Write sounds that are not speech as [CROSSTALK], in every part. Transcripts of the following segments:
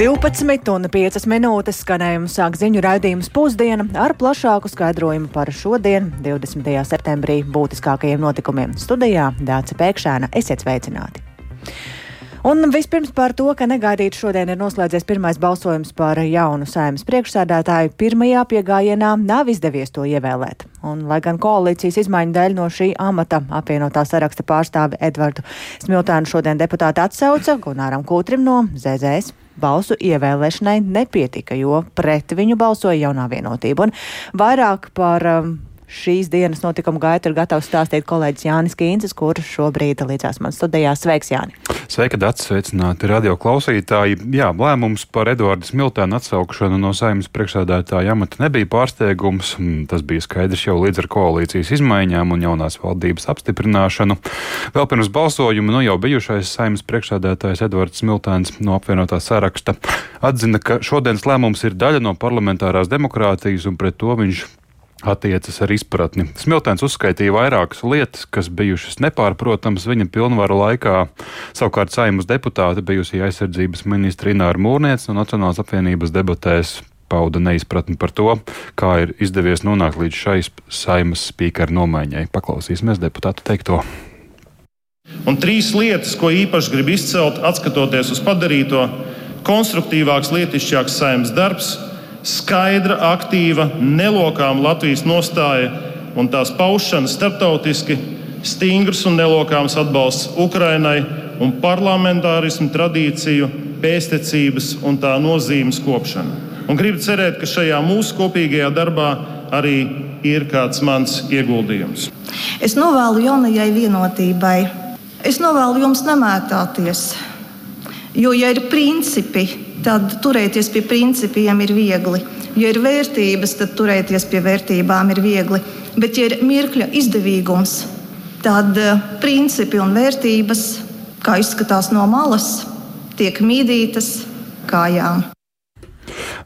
12 un 5 minūtes skanējumu sāk ziņu raidījums pusdiena ar plašāku skaidrojumu par šodien, 20. septembrī, būtiskākajiem notikumiem. Studijā Dāca Pēkšēna esiet sveicināti! Un vispirms par to, ka negaidīt šodien ir noslēdzies pirmais balsojums par jaunu saimnes priekšsēdētāju. Pirmajā piegājienā nav izdevies to ievēlēt. Un, lai gan koalīcijas izmaiņu dēļ no šī amata apvienotā saraksta pārstāvi Edvardu Smiltānu šodien deputāti atsauca Gunāram Kūtrim no ZZS balsu ievēlēšanai nepietika, jo pret viņu balsoja jaunā vienotība. Un vairāk par um, šīs dienas notikumu gaitu ir gatavs stāstīt kolēģis Jānis Kīncis, kurš šobrīd līdzās man studijā. Sveiks, Jāni! Sveika, Dats, sveicināti radio klausītāji. Jā, lēmums par Eduardu Smiltēnu atsaukšanu no saimnes priekšsēdētāja amata nebija pārsteigums. Tas bija skaidrs jau līdz ar koalīcijas izmaiņām un jaunās valdības apstiprināšanu. Vēl pirms balsojuma nu jau bijušais saimnes priekšsēdētājs Eduards Smiltēns no apvienotā saraksta atzina, ka šodienas lēmums ir daļa no parlamentārās demokrātijas un pret to viņš attiecas ar izpratni. Smiltēns uzskaitīja vairākas lietas, kas bijušas nepārprotamas viņa pilnvaru laikā. Savukārt saimnes deputāte bijusī aizsardzības ministra Ināra Mūrniec no Nacionālās apvienības debatēs pauda neizpratni par to, kā ir izdevies nonākt līdz šai saimas spīkera nomaiņai. Paklausīsimies deputātu teikto. Un trīs lietas, ko īpaši grib izcelt, atskatoties uz padarīto, konstruktīvāks, lietišķāks saimnes darbs, skaidra, aktīva, nelokāma Latvijas nostāja un tās paušana starptautiski, stingrs un nelokāms atbalsts Ukrainai un parlamentārismu tradīciju, pēstniecības un tā nozīmes kopšana. Un gribu cerēt, ka šajā mūsu kopīgajā darbā arī ir kāds mans ieguldījums. Es novēlu jaunajai vienotībai. Es novēlu jums nemētāties, jo, ja ir principi, tad turēties pie principiem ir viegli. Ja ir vērtības, tad turēties pie vērtībām ir viegli. Bet, ja ir mirkļa izdevīgums, tad eh, principi un vērtības, kā izskatās no malas, tiek mīdītas kājām.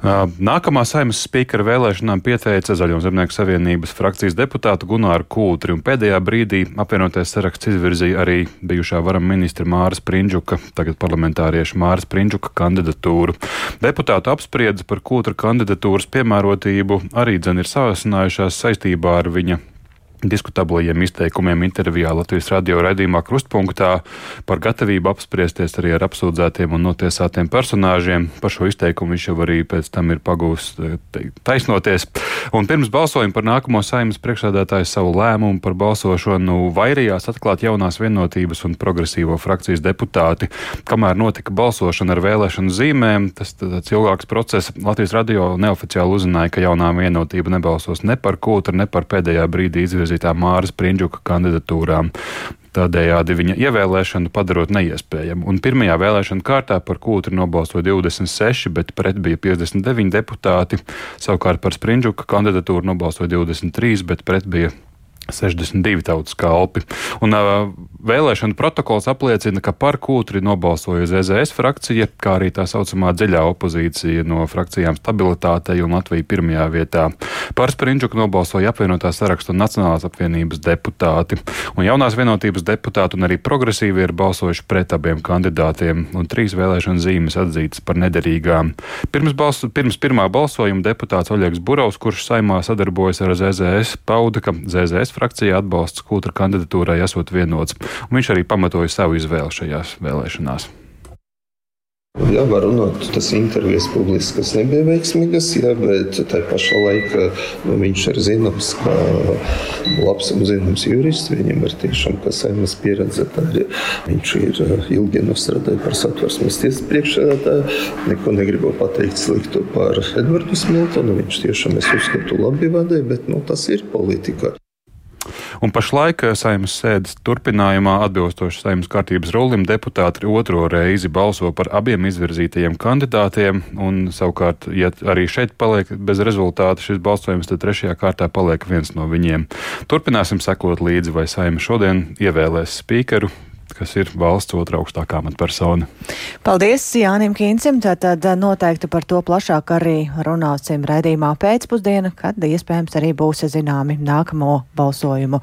Nākamā saimnes spīkera vēlēšanām pieteica Zaļo zemnieku savienības frakcijas deputātu Gunāru Kūtri, un pēdējā brīdī apvienotais saraksts izvirzīja arī bijušā varam ministra Māras Prindžuka, tagad parlamentārieša Māras Prindžuka kandidatūru. Deputātu apspriedzi par Kūtra kandidatūras piemērotību arī dzen ir sāsinājušās saistībā ar viņa diskutablajiem izteikumiem intervijā Latvijas radio raidījumā Krustpunktā par gatavību apspriesties arī ar apsūdzētiem un notiesātiem personāžiem. Par šo izteikumu viņš jau arī pēc tam ir pagūs taisnoties. Un pirms balsojuma par nākamo saimnes priekšsādātāju savu lēmumu par balsošanu vairījās atklāt jaunās vienotības un progresīvo frakcijas deputāti. Kamēr notika balsošana ar vēlēšanu zīmēm, tas tāds ilgāks process. Latvijas radio neoficiāli uzzināja, ka jaunā vienotība nebalsos ne par kūtru, ne par pēdējā brīdī izvirzību izvirzītām Māras Prindžuka kandidatūrām. Tādējādi viņa ievēlēšanu padarot neiespējamu. Un pirmajā vēlēšana kārtā par kūtri nobalsoja 26, bet pret bija 59 deputāti. Savukārt par Sprindžuka kandidatūru nobalsoja 23, bet pret bija 62 tautas kalpi. Un, uh, vēlēšana protokols apliecina, ka par kūtri nobalsoja ZZS frakcija, kā arī tā saucamā dziļā opozīcija no frakcijām stabilitātei un Latvija pirmajā vietā. Par Sprinčuku nobalsoja apvienotā sarakstu un Nacionālās apvienības deputāti. Un jaunās vienotības deputāti un arī progresīvi ir balsojuši pret abiem kandidātiem, un trīs vēlēšana zīmes atzītas par nederīgām. Pirms, balsu, pirms pirmā balsojuma deputāts Oļegs Burovs, kurš saimā sadarbojas ar ZZS, pauda, ka ZZS frakcijā atbalsts Kūtra kandidatūrai esot vienots, un viņš arī pamatoja savu izvēli šajās vēlēšanās. Jā, var runāt, tas intervijas publiskas nebija veiksmīgas, jā, bet tā pašā laikā nu, viņš ir zināms, kā labs un zināms jurists. Viņam ir tiešām saimas pieredze. Arī viņš ir ilgi nostrādājis par satversmes tiesas priekšsēdētāju. Neko negribu pateikt sliktu par Edvardu Smiltonu. Viņš tiešām, es uzskatu, labi vadīja, bet nu, tas ir politika. Un pašlaik eh, saimnes sēdes turpinājumā atbilstoši saimnes kārtības rulim deputāti otro reizi balso par abiem izvirzītajiem kandidātiem, un savukārt, ja arī šeit paliek bez rezultāta šis balsojums, tad trešajā kārtā paliek viens no viņiem. Turpināsim sekot līdzi, vai saima šodien ievēlēs spīkeru kas ir valsts otrā augstākā amatpersona. Paldies Jānim Kīncim. Tātad eh, noteikti par to plašāk arī runāsim raidījumā pēcpusdiena, kad iespējams arī būs zināmi nākamo balsojumu,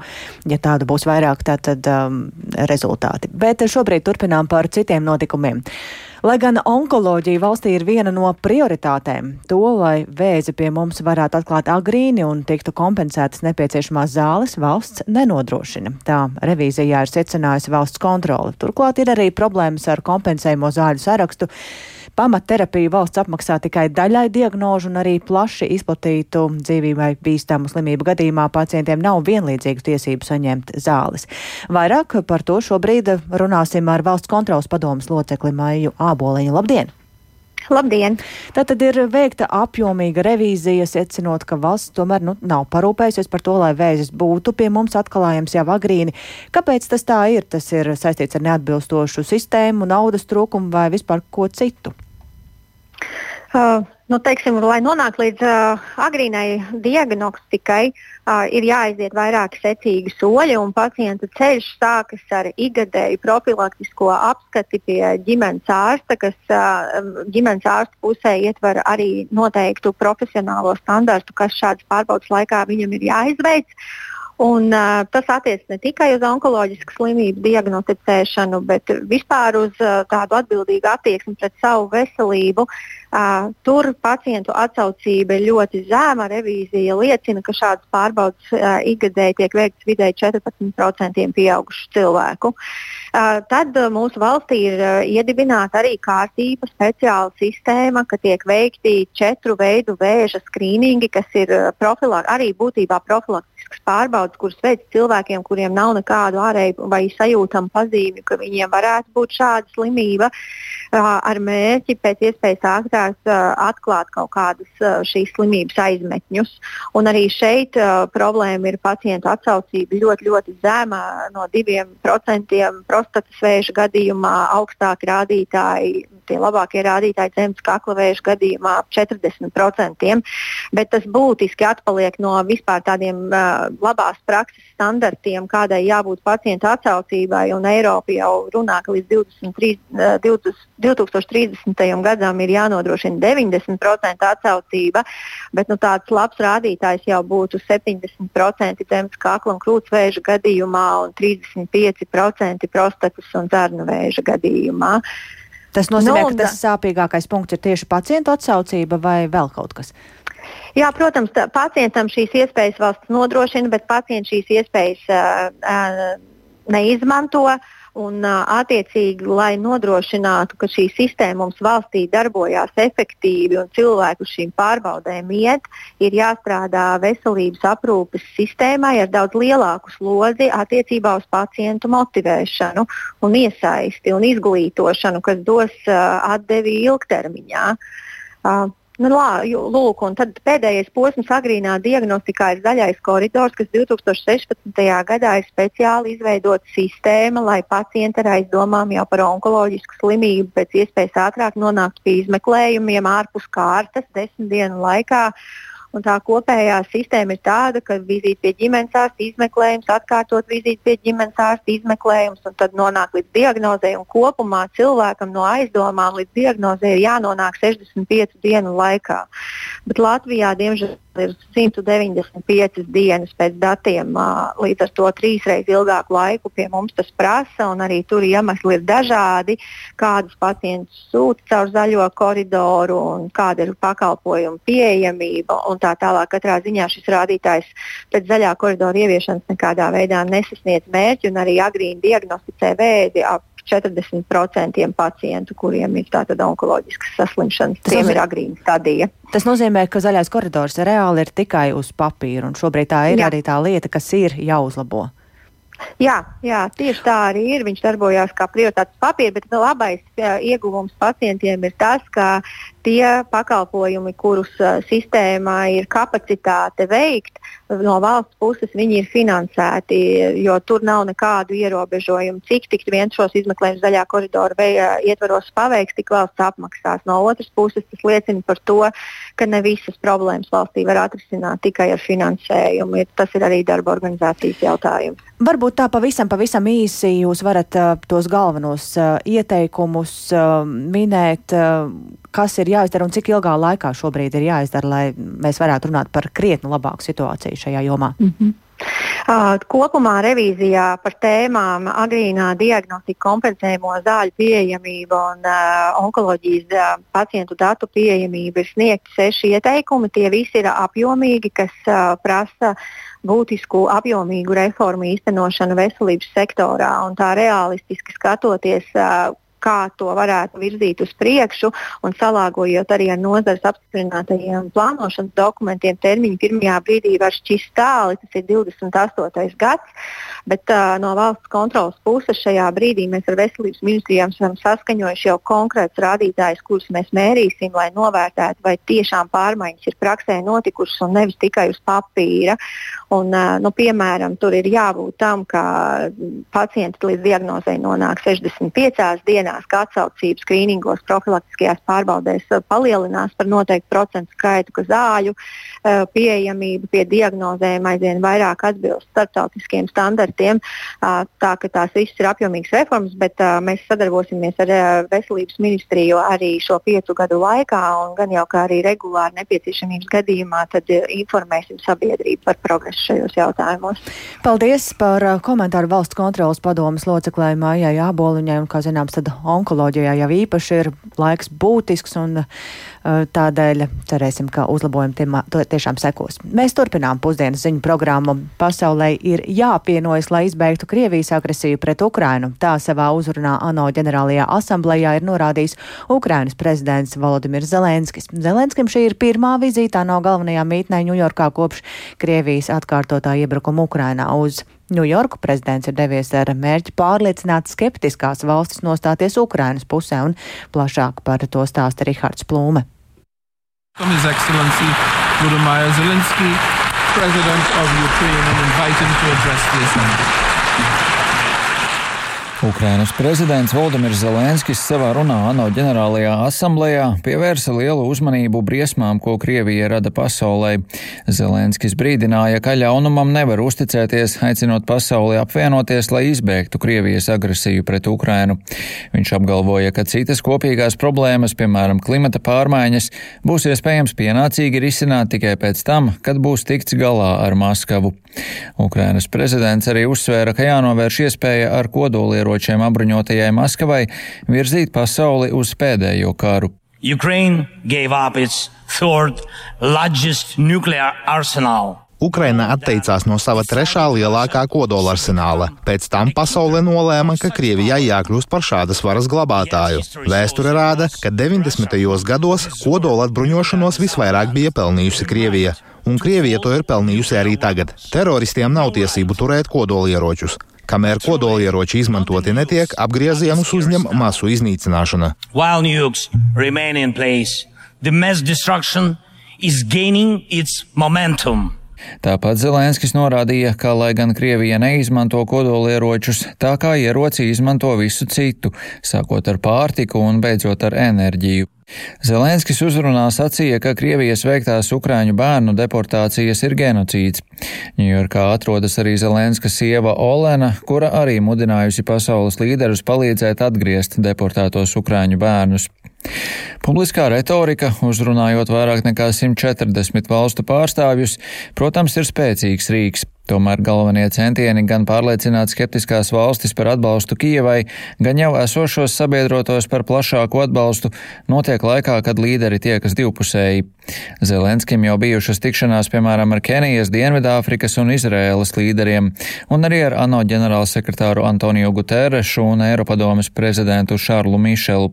ja tādu būs vairāk, tātad um, rezultāti. Bet šobrīd turpinām par citiem notikumiem. Lai gan onkoloģija valstī ir viena no prioritātēm, to, lai vēzi pie mums varētu atklāt agrīni un tiktu kompensētas nepieciešamās zāles, valsts nenodrošina. Tā revīzijā ir secinājusi valsts kontrole. Turklāt ir arī problēmas ar kompensējumu zāļu sarakstu. Pamatterapiju valsts apmaksā tikai daļai diagnožu un arī plaši izplatītu dzīvībai bīstamu slimību gadījumā pacientiem nav vienlīdzīgu tiesību saņemt zāles. Vairāk par to šobrīd runāsim ar valsts kontrolas padomas locekli Maiju Āboliņu. Labdien! Labdien! Tā tad ir veikta apjomīga revīzija, secinot, ka valsts tomēr nu, nav parūpējusies par to, lai vēzis būtu pie mums atklājams jau agrīni. Kāpēc tas tā ir? Tas ir saistīts ar neatbilstošu sistēmu, naudas trūkumu vai vispār ko citu? Uh, nu, teiksim, lai nonāktu līdz uh, agrīnai diagnostikai, uh, ir jāaiziet vairāki secīgi soļi, un pacienta ceļš sākas ar ikgadēju profilaktisko apskati pie ģimenes ārsta, kas uh, ģimenes ārsta pusē ietver arī noteiktu profesionālo standartu, kas šādas pārbaudas laikā viņam ir jāizveic. Un, uh, tas attiecas ne tikai uz onkoloģisku slimību diagnosticēšanu, bet vispār uz uh, tādu atbildīgu attieksmi pret savu veselību. Uh, tur pacientu atsaucība ir ļoti zema. Revīzija liecina, ka šādas pārbaudas uh, ikgadēji tiek veikts vidēji 14% pieaugušu cilvēku. Uh, tad uh, mūsu valstī ir uh, iedibināta arī kārtība, speciāla sistēma, ka tiek veikti četru veidu vēža skrīningi, kas ir uh, profilak arī būtībā profilaktisks pārbaudas, kuras veids cilvēkiem, kuriem nav nekādu ārēju vai sajūtamu pazīmi, ka viņiem varētu būt šāda slimība, ar mērķi pēc iespējas ātrāk atklāt kaut kādus šīs slimības aizmetņus. Un arī šeit problēma ir pacientu atsaucība ļoti, ļoti zema, no 2% prostatas vēža gadījumā augstāki rādītāji, tie labākie rādītāji zemes kakla vēža gadījumā ap 40%, bet tas būtiski atpaliek no vispār tādiem uh, labās prakses standartiem, kādai jābūt pacientu atsaucībai, un Eiropa jau runā, ka līdz 23, 20, 2030. gadam ir jānodrošina nodrošina 90% atsaucība, bet nu, tāds labs rādītājs jau būtu 70% zemes kakla un krūts vēža gadījumā un 35% prostatas un zarnu vēža gadījumā. Tas nozīmē, nu, ka tas sāpīgākais punkts ir tieši pacientu atsaucība vai vēl kaut kas? Jā, protams, tā, pacientam šīs iespējas valsts nodrošina, bet pacients šīs iespējas uh, uh, neizmanto. Uh, Un, attiecīgi, lai nodrošinātu, ka šī sistēma mums valstī darbojās efektīvi un cilvēku šīm pārbaudēm iet, ir jāstrādā veselības aprūpes sistēmai ar daudz lielāku slodzi attiecībā uz pacientu motivēšanu, un iesaisti un izglītošanu, kas dos uh, atdevi ilgtermiņā. Uh, Nu, lā, lūk, un tad pēdējais posms agrīnā diagnostikā ir zaļais koridors, kas 2016. gadā ir speciāli izveidota sistēma, lai pacienti ar aizdomām jau par onkoloģisku slimību pēc iespējas ātrāk nonāktu pie izmeklējumiem ārpus kārtas desmit dienu laikā. Un tā kopējā sistēma ir tāda, ka vizīte pie ģimenes ārsta izmeklējums, atkārtot vizīti pie ģimenes ārsta izmeklējums, un tad nonāk līdz diagnozē. Kopumā cilvēkam no aizdomām līdz diagnozē ir jānonāk 65 dienu laikā. Bet Latvijā, diemžēl, ir 195 dienas pēc datiem. Līdz ar to trīsreiz ilgāku laiku pie mums tas prasa, un arī tur iemesli ir dažādi, kādus pacientus sūta caur zaļo koridoru kāda ir pakalpojumu pieejamība un tā tālāk. Katrā ziņā šis rādītājs pēc zaļā koridora ieviešanas nekādā veidā nesasniedz mērķi un arī agrīni diagnosticē vēzi ap 40% pacientu, kuriem ir tātad onkoloģiskas saslimšanas, tas tiem ir agrīna stadija. Tas nozīmē, ka zaļais koridors reāli ir tikai uz papīra, un šobrīd tā ir Jā. arī tā lieta, kas ir jāuzlabo. Jā, jā, tieši tā arī ir. Viņš darbojās kā prioritātes papīra, bet labais jā, ieguvums pacientiem ir tas, ka tie pakalpojumi, kurus sistēmā ir kapacitāte veikt, no valsts puses viņi ir finansēti, jo tur nav nekādu ierobežojumu, cik tik viens šos izmeklējumus zaļā koridora veja, ietvaros paveiks, tik valsts apmaksās. No otras puses tas liecina par to, ka ne visas problēmas valstī var atrisināt tikai ar finansējumu. Tas ir arī darba organizācijas jautājums. Varbūt tā pavisam, pavisam īsi jūs varat uh, tos galvenos uh, ieteikumus uh, minēt, uh, kas ir jāizdara un cik ilgā laikā šobrīd ir jāizdara, lai mēs varētu runāt par krietni labāku situāciju šajā jomā? Mm -hmm. Kopumā revīzijā par tēmām agrīnā diagnostika, kompensējamo zāļu pieejamība un uh, onkoloģijas uh, pacientu datu pieejamība ir sniegti seši ieteikumi. Tie visi ir apjomīgi, kas uh, prasa būtisku apjomīgu reformu īstenošanu veselības sektorā. Tā realistiski skatoties, kā to varētu virzīt uz priekšu un salāgojot arī ar nozares apstiprinātajiem plānošanas dokumentiem, termiņi pirmajā brīdī var šķist tāli, tas ir 28. gads, bet uh, no valsts kontrolas puses šajā brīdī mēs ar veselības ministrijām esam saskaņojuši jau konkrēts rādītājs, kurus mēs mērīsim, lai novērtētu, vai tiešām pārmaiņas ir praksē notikušas un nevis tikai uz papīra. Un, uh, nu, piemēram, tur ir jābūt tam, ka pacients līdz diagnozei nonāk 65 dienās dienās, ka atsaucību skrīningos, profilaktiskajās pārbaudēs uh, palielinās par noteiktu procentu skaitu, ka zāļu uh, pieejamība pie diagnozēm aizvien vairāk atbilst starptautiskiem standartiem. Uh, tā ka tās visas ir apjomīgas reformas, bet mēs sadarbosimies ar Veselības ministriju arī šo piecu gadu laikā, un gan jau kā arī regulāri nepieciešamības gadījumā informēsim sabiedrību par progresu šajos jautājumos. Paldies par komentāru valsts kontrolas padomas loceklē Mājai Āboliņai, un, kā zināms, tad onkoloģijā jau īpaši ir laiks būtisks un tādēļ cerēsim, ka uzlabojumi tiemā, tiešām sekos. Mēs turpinām pusdienas ziņu programmu. Pasaulē ir jāpienojas, lai izbeigtu Krievijas agresiju pret Ukrainu. Tā savā uzrunā ANO ģenerālajā asamblējā ir norādījis Ukrainas prezidents Volodimirs Zelenskis. Zelenskim šī ir pirmā vizītā no galvenajā mītnē Ņujorkā kopš Krievijas atkārtotā iebrukuma Ukrainā uz Ņujorku prezidents ir devies ar mērķi pārliecināt skeptiskās valstis nostāties Ukrainas pusē, un plašāk par to stāsta Rihards Plūme. His Excellency Vladimir Zelensky, President of Ukraine, and invite him to address the Assembly. Ukrainas prezidents Valdemirs Zelenskis savā runā ANO ģenerālajā asamblējā pievērsa lielu uzmanību briesmām, ko Krievija rada pasaulē. Zelenskis brīdināja, ka ļaunumam nevar uzticēties, aicinot pasauli apvienoties, lai izbēgtu Krievijas agresiju pret Ukrainu. Viņš apgalvoja, ka citas kopīgās problēmas, piemēram, klimata pārmaiņas, būs iespējams pienācīgi risināt tikai pēc tam, kad būs tikts galā ar Maskavu. Ukrainas prezidents arī uzsvēra, ka jānovērš iespēja ar kodolieročiem ieročiem apbruņotajai Maskavai virzīt pasauli uz pēdējo karu. Ukraine gave up its third largest nuclear arsenal. Ukraina atteicās no sava trešā lielākā kodola arsenāla. Pēc tam pasaule nolēma, ka Krievijai jākļūst par šādas varas glabātāju. Vēsture rāda, ka 90. gados kodola atbruņošanos visvairāk bija pelnījusi Krievija. Un Krievija to ir pelnījusi arī tagad. Teroristiem nav tiesību turēt kodolieročus. Kamēr kodolieroči izmantoti netiek, apgriezienus uzņem masu iznīcināšana. Tāpat Zelenskis norādīja, ka, lai gan Krievija neizmanto kodolieročus, tā kā ieroci izmanto visu citu, sākot ar pārtiku un beidzot ar enerģiju. Zelenskis uzrunā sacīja, ka Krievijas veiktās Ukrāņu bērnu deportācijas ir genocīds. Ņujorkā atrodas arī Zelenska sieva Olena, kura arī mudinājusi pasaules līderus palīdzēt atgriezt deportētos Ukrāņu bērnus. Publiskā retorika, uzrunājot vairāk nekā 140 valstu pārstāvjus, protams, ir spēcīgs rīks. Tomēr galvenie centieni gan pārliecināt skeptiskās valstis par atbalstu Kijevai, gan jau esošos sabiedrotos par plašāku atbalstu notiek laikā, kad līderi tiekas divpusēji. Zelenskim jau bijušas tikšanās, piemēram, ar Kenijas, Dienvidāfrikas un Izrēlas līderiem, un arī ar ANO ģenerālsekretāru Antoniju Guterrešu un Eiropadomes prezidentu Šarlu Mišelu.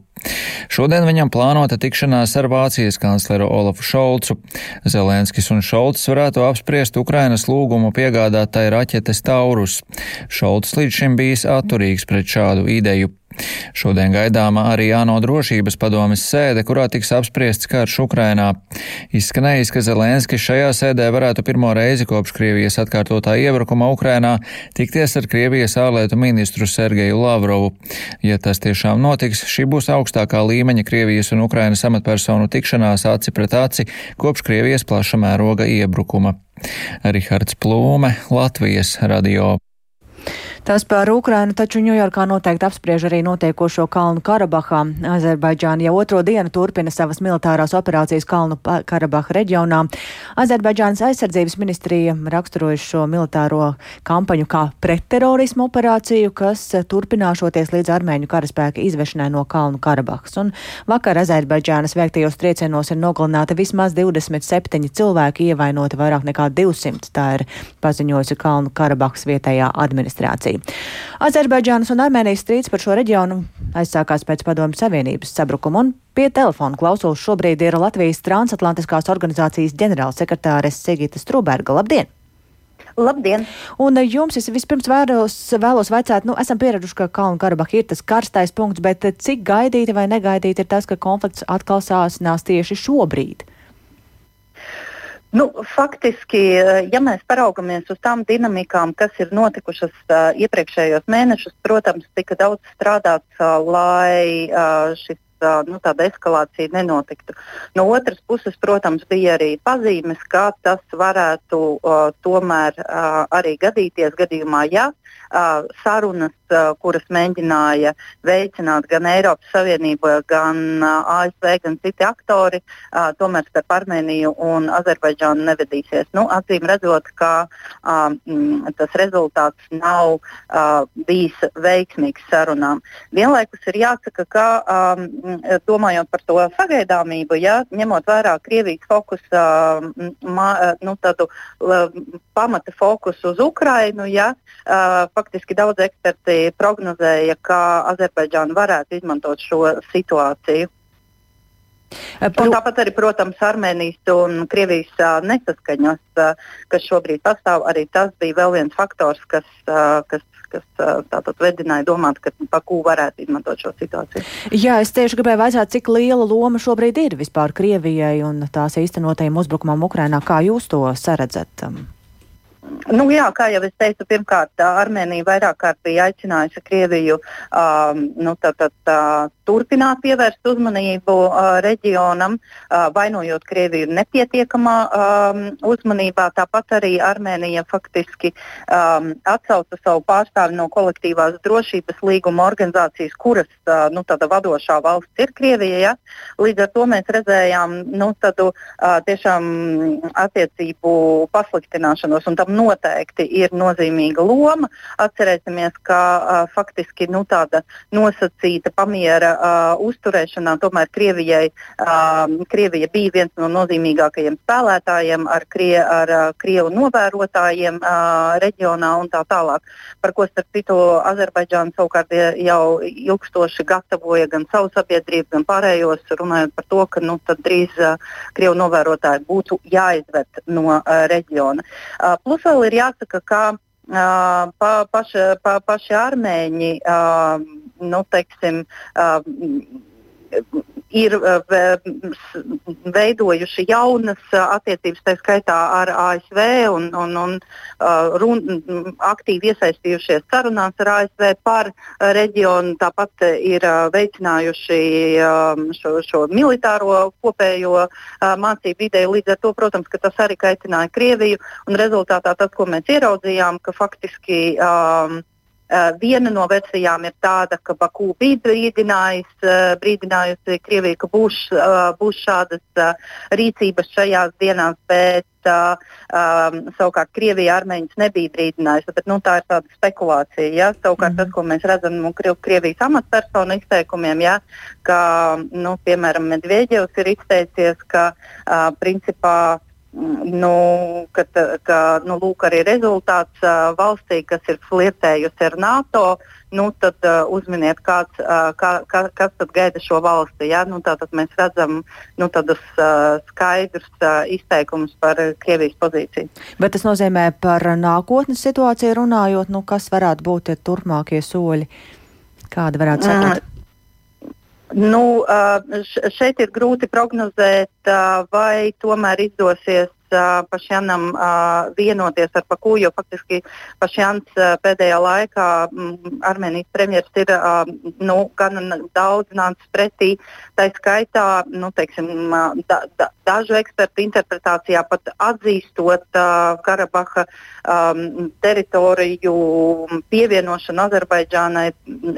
Šodien viņam plānota tikšanās ar Vācijas kancleru Olafu Šolcu. Zelenskis un Šolts varētu apspriest Ukrainas lūgumu piegādāt piegādātai raķetes Taurus. Šolts līdz šim bijis atturīgs pret šādu ideju. Šodien gaidāma arī ANO drošības padomes sēde, kurā tiks apspriests karš Ukrainā. Izskanējis, ka Zelenskis šajā sēdē varētu pirmo reizi kopš Krievijas atkārtotā iebrukuma Ukrainā tikties ar Krievijas ārlietu ministru Sergeju Lavrovu. Ja tas tiešām notiks, šī būs augstākā līmeņa Krievijas un Ukrainas amatpersonu tikšanās aci pret aci kopš Krievijas plaša mēroga iebrukuma. Rihards Plūme, Latvijas radio. Tas par Ukrainu, taču Ņujorkā noteikti apspriež arī notiekošo Kalnu Karabahā. Azerbaidžāna jau otro dienu turpina savas militārās operācijas Kalnu Karabaha reģionā. Azerbaidžānas aizsardzības ministrija raksturojuši šo militāro kampaņu kā pretterorismu operāciju, kas turpināšoties līdz armēņu karaspēka izvešanai no Kalnu Karabahas. Un vakar Azerbaidžānas veiktajos triecienos ir nogalināti vismaz 27 cilvēki, ievainoti vairāk nekā 200. Tā ir paziņojusi Kalnu Karabahas vietējā administrācija. Azerbaidžānas un Armēnijas strīds par šo reģionu aizsākās pēc Padomu Savienības sabrukuma un pie telefona klausos šobrīd ir Latvijas transatlantiskās organizācijas ģenerālsekretāre Sigita Struberga. Labdien! Labdien! Un jums es vispirms vēros, vēlos vaicāt, nu, esam pieraduši, ka Kalnu Karabaha ir tas karstais punkts, bet cik gaidīti vai negaidīti ir tas, ka konflikts atkal sāsinās tieši šobrīd? Nu, faktiski, eh, ja mēs paraugamies uz tām dinamikām, kas ir notikušas uh, iepriekšējos mēnešus, protams, tika daudz strādāts, uh, lai uh, šis nu, tāda eskalācija nenotiktu. No otras puses, protams, bija arī pazīmes, ka tas varētu uh, tomēr uh, arī gadīties gadījumā, ja uh, sarunas, kuras mēģināja veicināt gan Eiropas Savienība, gan uh, ASV, gan citi aktori, uh, tomēr starp Armēniju un Azerbaidžānu nevedīsies. Nu, acīm redzot, ka uh, m, tas rezultāts nav uh, bijis veiksmīgs sarunām. Vienlaikus ir jāsaka, ka um, domājot par to sagaidāmību, ja, ņemot vērā Krievijas fokusu, uh, ma, nu, tādu uh, pamata fokusu uz Ukrainu, ja, uh, faktiski daudz eksperti prognozēja, ka Azerbaidžāna varētu izmantot šo situāciju. Un tāpat arī, protams, Armēnijas un Krievijas uh, nesaskaņas, uh, kas šobrīd pastāv, arī tas bija vēl viens faktors, kas, uh, kas, kas tātad vedināja domāt, ka Baku varētu izmantot šo situāciju. Jā, es tieši gribēju vaicāt, cik liela loma šobrīd ir vispār Krievijai un tās īstenotajiem uzbrukumam Ukrainā. Kā jūs to saredzat? Um? Nu, jā, kā jau es teicu, pirmkārt, Armēnija vairāk kārt bija aicinājusi Krieviju um, nu, tā, tā, tā, turpināt pievērst uzmanību uh, reģionam, uh, vainojot Krieviju nepietiekamā um, uzmanībā. Tāpat arī Armēnija faktiski um, atsauca savu pārstāvi no kolektīvās drošības līguma organizācijas, kuras uh, nu, vadošā valsts ir Krievija. Ja? Līdz ar to mēs redzējām nu, tādu, uh, tiešām attiecību pasliktināšanos, un tam noteikti ir nozīmīga loma. Atcerēsimies, ka uh, faktiski nu, tāda nosacīta pamiera uh, uzturēšanā tomēr Krievijai, uh, Krievija bija viens no nozīmīgākajiem spēlētājiem ar, krie, ar uh, Krievu novērotājiem uh, reģionā un tā tālāk. Par ko starp citu Azerbaidžāna savukārt jau ilgstoši gatavoja gan savu sabiedrību, gan pārējos, runājot par to, ka nu, drīz uh, Krievu novērotāji būtu jāizved no uh, reģiona. Uh, plus vēl ir jāsaka, ka uh, pa, paši, pa, paši armēņi uh, nu, teiksim, uh, ir veidojuši jaunas attiecības, tā skaitā ar ASV, un, un, un run, aktīvi iesaistījušies sarunās ar ASV par reģionu. Tāpat ir veicinājuši šo, šo militāro kopējo mācību ideju. Līdz ar to, protams, tas arī kaitināja Krieviju. Rezultātā tas, ko mēs ieraudzījām, ka faktiski um, viena no versijām ir tāda, ka Baku bija uh, brīdinājusi Krieviju, ka būs, uh, būs šādas rīcības šajās dienās, bet um, savukārt Krievija armēņus nebija brīdinājusi. Bet, nu, tā ir tāda spekulācija. Ja? Savukārt mm. tas, ko mēs redzam no Krievijas amatpersonu izteikumiem, ja? ka, nu, piemēram, Medvedevs ir izteicies, ka uh, principā Nu, ka, ka nu, lūk, arī rezultāts uh, valstī, kas ir flirtējusi ar NATO, nu, tad uh, uzminiet, kāds, uh, kā, kā, kas tad gaida šo valsti. Ja? Nu, tātad mēs redzam nu, tādus uh, skaidrus uh, izteikumus par Krievijas pozīciju. Bet tas nozīmē par nākotnes situāciju runājot, nu, kas varētu būt turpmākie soļi, kāda varētu sekot? Mm. Nu, šeit ir grūti prognozēt, vai tomēr izdosies uh, Pašjanam uh, vienoties ar Paku, jo faktiski Pašjans uh, pēdējā laikā mm, Armēnijas premjerministrs ir uh, nu, gan daudz nācis pretī. Tā skaitā nu, teiksim, da, da, dažu ekspertu interpretācijā pat atzīstot uh, Karabaha um, teritoriju pievienošanu Azerbaidžānai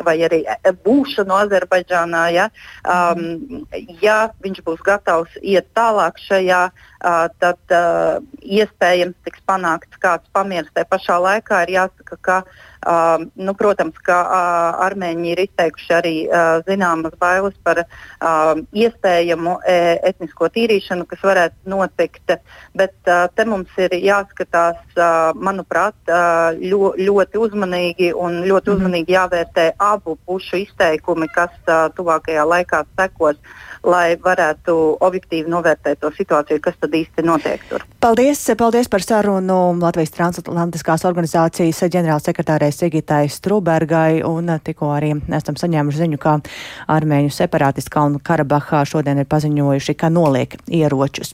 vai arī būšanu Azerbaidžānā. Ja, um, ja viņš būs gatavs iet tālāk šajā, uh, tad iespējams tiks panākts kāds pamieris. Tā pašā laikā ir jāsaka, ka uh, nu, protams, ka uh, armēņi ir izteikuši arī uh, zināmas bailes par uh, iespējamu e, etnisko tīrīšanu, kas varētu notikt. Bet uh, te mums ir jāskatās, uh, manuprāt, uh, ļo, ļoti uzmanīgi un ļoti mhm. uzmanīgi jāvērtē abu pušu izteikumi, kas uh, tuvākajā laikā sekos. Uh, lai varētu objektīvi novērtēt to situāciju, kas tad īsti notiek tur. Paldies, paldies par sarunu Latvijas transatlantiskās organizācijas ģenerālsekretārai Sigitai Strubergai un tikko arī esam saņēmuši ziņu, ka armēņu separātisti Kalnu Karabahā šodien ir paziņojuši, ka noliek ieročus.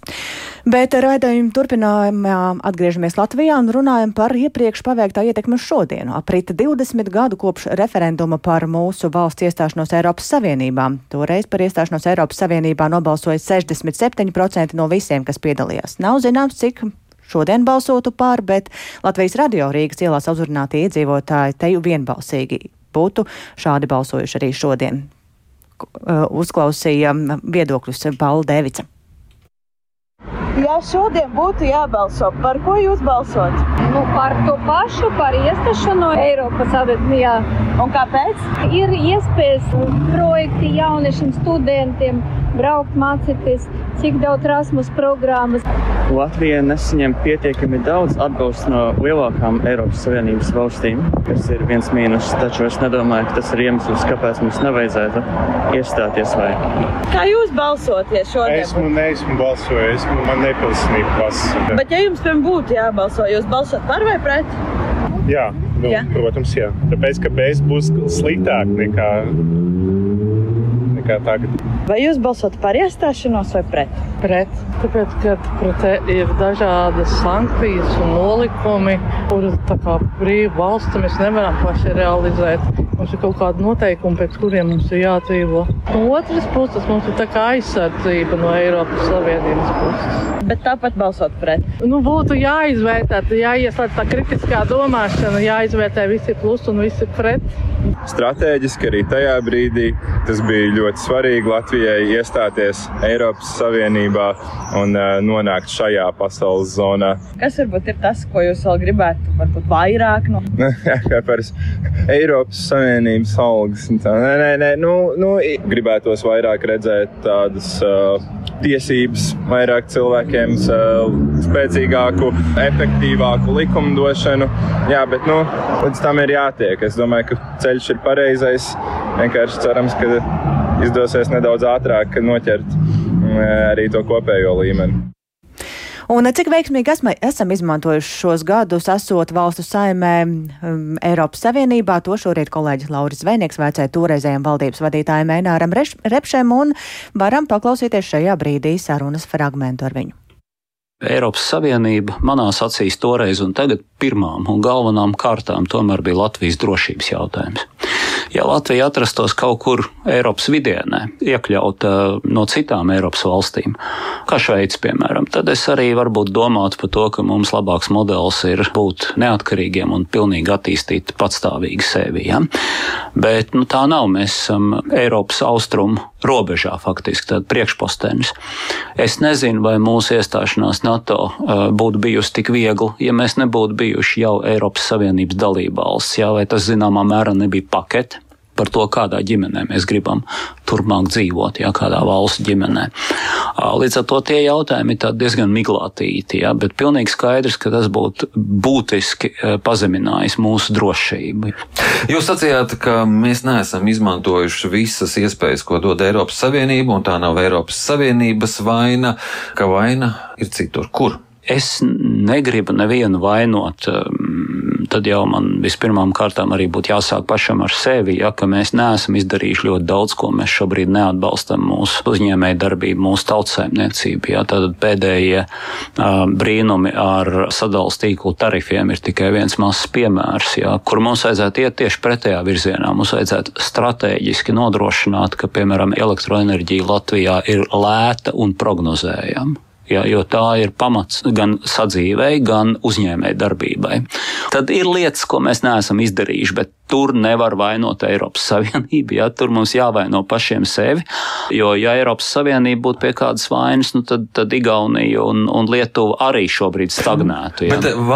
Bet raidījumu turpinājumā atgriežamies Latvijā un runājam par iepriekš paveiktā ietekmi uz šodienu. Aprita 20 gadu kopš referenduma par mūsu valsts iestāšanos Eiropas Savienībā. Toreiz par iestāšanos Eiropas Savienībā nobalsoja 67% no visiem, kas piedalījās. Nav zināms, cik šodien balsotu pār, bet Latvijas radio Rīgas ielās uzrunātie iedzīvotāji teju vienbalsīgi būtu šādi balsojuši arī šodien. Uzklausīja viedokļus Paula Devica. Ja šodien būtu jābalso, par ko jūs balsot? Nu, par to pašu, par iestāšanu Eiropas Savienībā. Un kāpēc? Ir iespējas projekti jauniešiem, studentiem braukt, mācīties, cik daudz Erasmus programmas. Latvija nesaņem pietiekami daudz atbalstu no lielākām Eiropas Savienības valstīm, kas ir viens mīnus. Taču es nedomāju, ka tas ir iemesls, kāpēc mums nevajadzētu iestāties. Vai. Kā jūs balsoties šodien? Esmu, neesmu balsojis, man nepilsnība pasa. Bet ja jums būtu jābalso, jūs balsot par vai pret? Jā, nu, jā. protams, jā. Tāpēc, ka bez būs sliktāk nekā nekā tagad. Vai jūs balsot par iestāšanos vai pret? Pret. Tāpēc, ka pret ir dažādas sankcijas un nolikumi, kā brīva valsts mēs nevaram paši realizēt. Mums ir kaut kādi noteikumi, pēc kuriem mums ir jādzīvo. No otras puses, mums ir tā kā aizsardzība no Eiropas Savienības puses. Bet tāpat balsot pret. Nu, būtu jāizvērtē, jāieslēdz tā kritiskā domāšana, jāizvērtē visi plusi un visi pret. Stratēģiski arī tajā brīdī tas bija ļoti svarīgi Latvijai iestāties Eiropas Savienībā un uh, nonākt šajā pasaules zonā. Kas varbūt ir tas, ko jūs vēl gribētu, varbūt vairāk no? Kā [LAUGHS] par Eiropas Savienības algas. Nē, nē, nē, nu, nu, gribētos vairāk redzēt tādas uh, tiesības, vairāk cilvēkiem, uh, spēcīgāku, efektīvāku likumdošanu. Jā, bet nu, līdz tam ir jātiek. Es domāju, ka ceļš ir pareizais. Vienkārši cerams, ka izdosies nedaudz ātrāk noķert mm, arī to kopējo līmeni. Un cik veiksmīgi esma, esam izmantojuši šos gadus, esot valstu saimē um, Eiropas Savienībā, to šorīt kolēģis Lauris Zvejnieks vēcēja toreizējiem valdības vadītājiem Eināram Repšem un varam paklausīties šajā brīdī sarunas fragmentu ar viņu. Eiropas Savienība manās acīs toreiz un tagad pirmām un galvenām kārtām tomēr bija Latvijas drošības jautājums. Ja Latvija atrastos kaut kur Eiropas vidienē, iekļauta no citām Eiropas valstīm, kā Šveice, piemēram, tad es arī varbūt domātu par to, ka mums labāks modelis ir būt neatkarīgiem un pilnīgi attīstīt patstāvīgi sevi. Ja? Bet nu, tā nav. Mēs esam Eiropas austrumu robežā faktiski tāda priekšpostenis. Es nezinu, vai mūsu iestāšanās NATO būtu bijusi tik viegli, ja mēs nebūtu bijuši jau Eiropas Savienības dalībvalsts, jā, vai tas zināmā mērā nebija pakete par to, kādā ģimenē mēs gribam turpmāk dzīvot, ja kādā valsts ģimenē. Līdz ar to tie jautājumi ir diezgan miglātīti, ja, bet pilnīgi skaidrs, ka tas būtu būtiski pazeminājis mūsu drošību. Jūs sacījāt, ka mēs neesam izmantojuši visas iespējas, ko dod Eiropas Savienība, un tā nav Eiropas Savienības vaina, ka vaina ir citur. Kur? Es negribu nevienu vainot. Um, tad jau man vispirmām kārtām arī būtu jāsāk pašam ar sevi, ja, ka mēs neesam izdarījuši ļoti daudz, ko mēs šobrīd neatbalstam mūsu uzņēmēju darbību, mūsu tautsēmniecību. Ja. Tad pēdējie uh, brīnumi ar sadalījuma tīklu tarifiem ir tikai viens mazs piemērs, ja, kur mums vajadzētu iet tieši pretējā virzienā. Mums vajadzētu strateģiski nodrošināt, ka, piemēram, elektroenerģija Latvijā ir lēta un prognozējama ja, jo tā ir pamats gan sadzīvei, gan uzņēmēji darbībai. Tad ir lietas, ko mēs neesam izdarījuši, bet tur nevar vainot Eiropas Savienību. Ja, tur mums jāvaino pašiem sevi, jo, ja Eiropas Savienība būtu pie kādas vainas, nu, tad, tad Igaunija un, un Lietuva arī šobrīd stagnētu. Ja. Bet,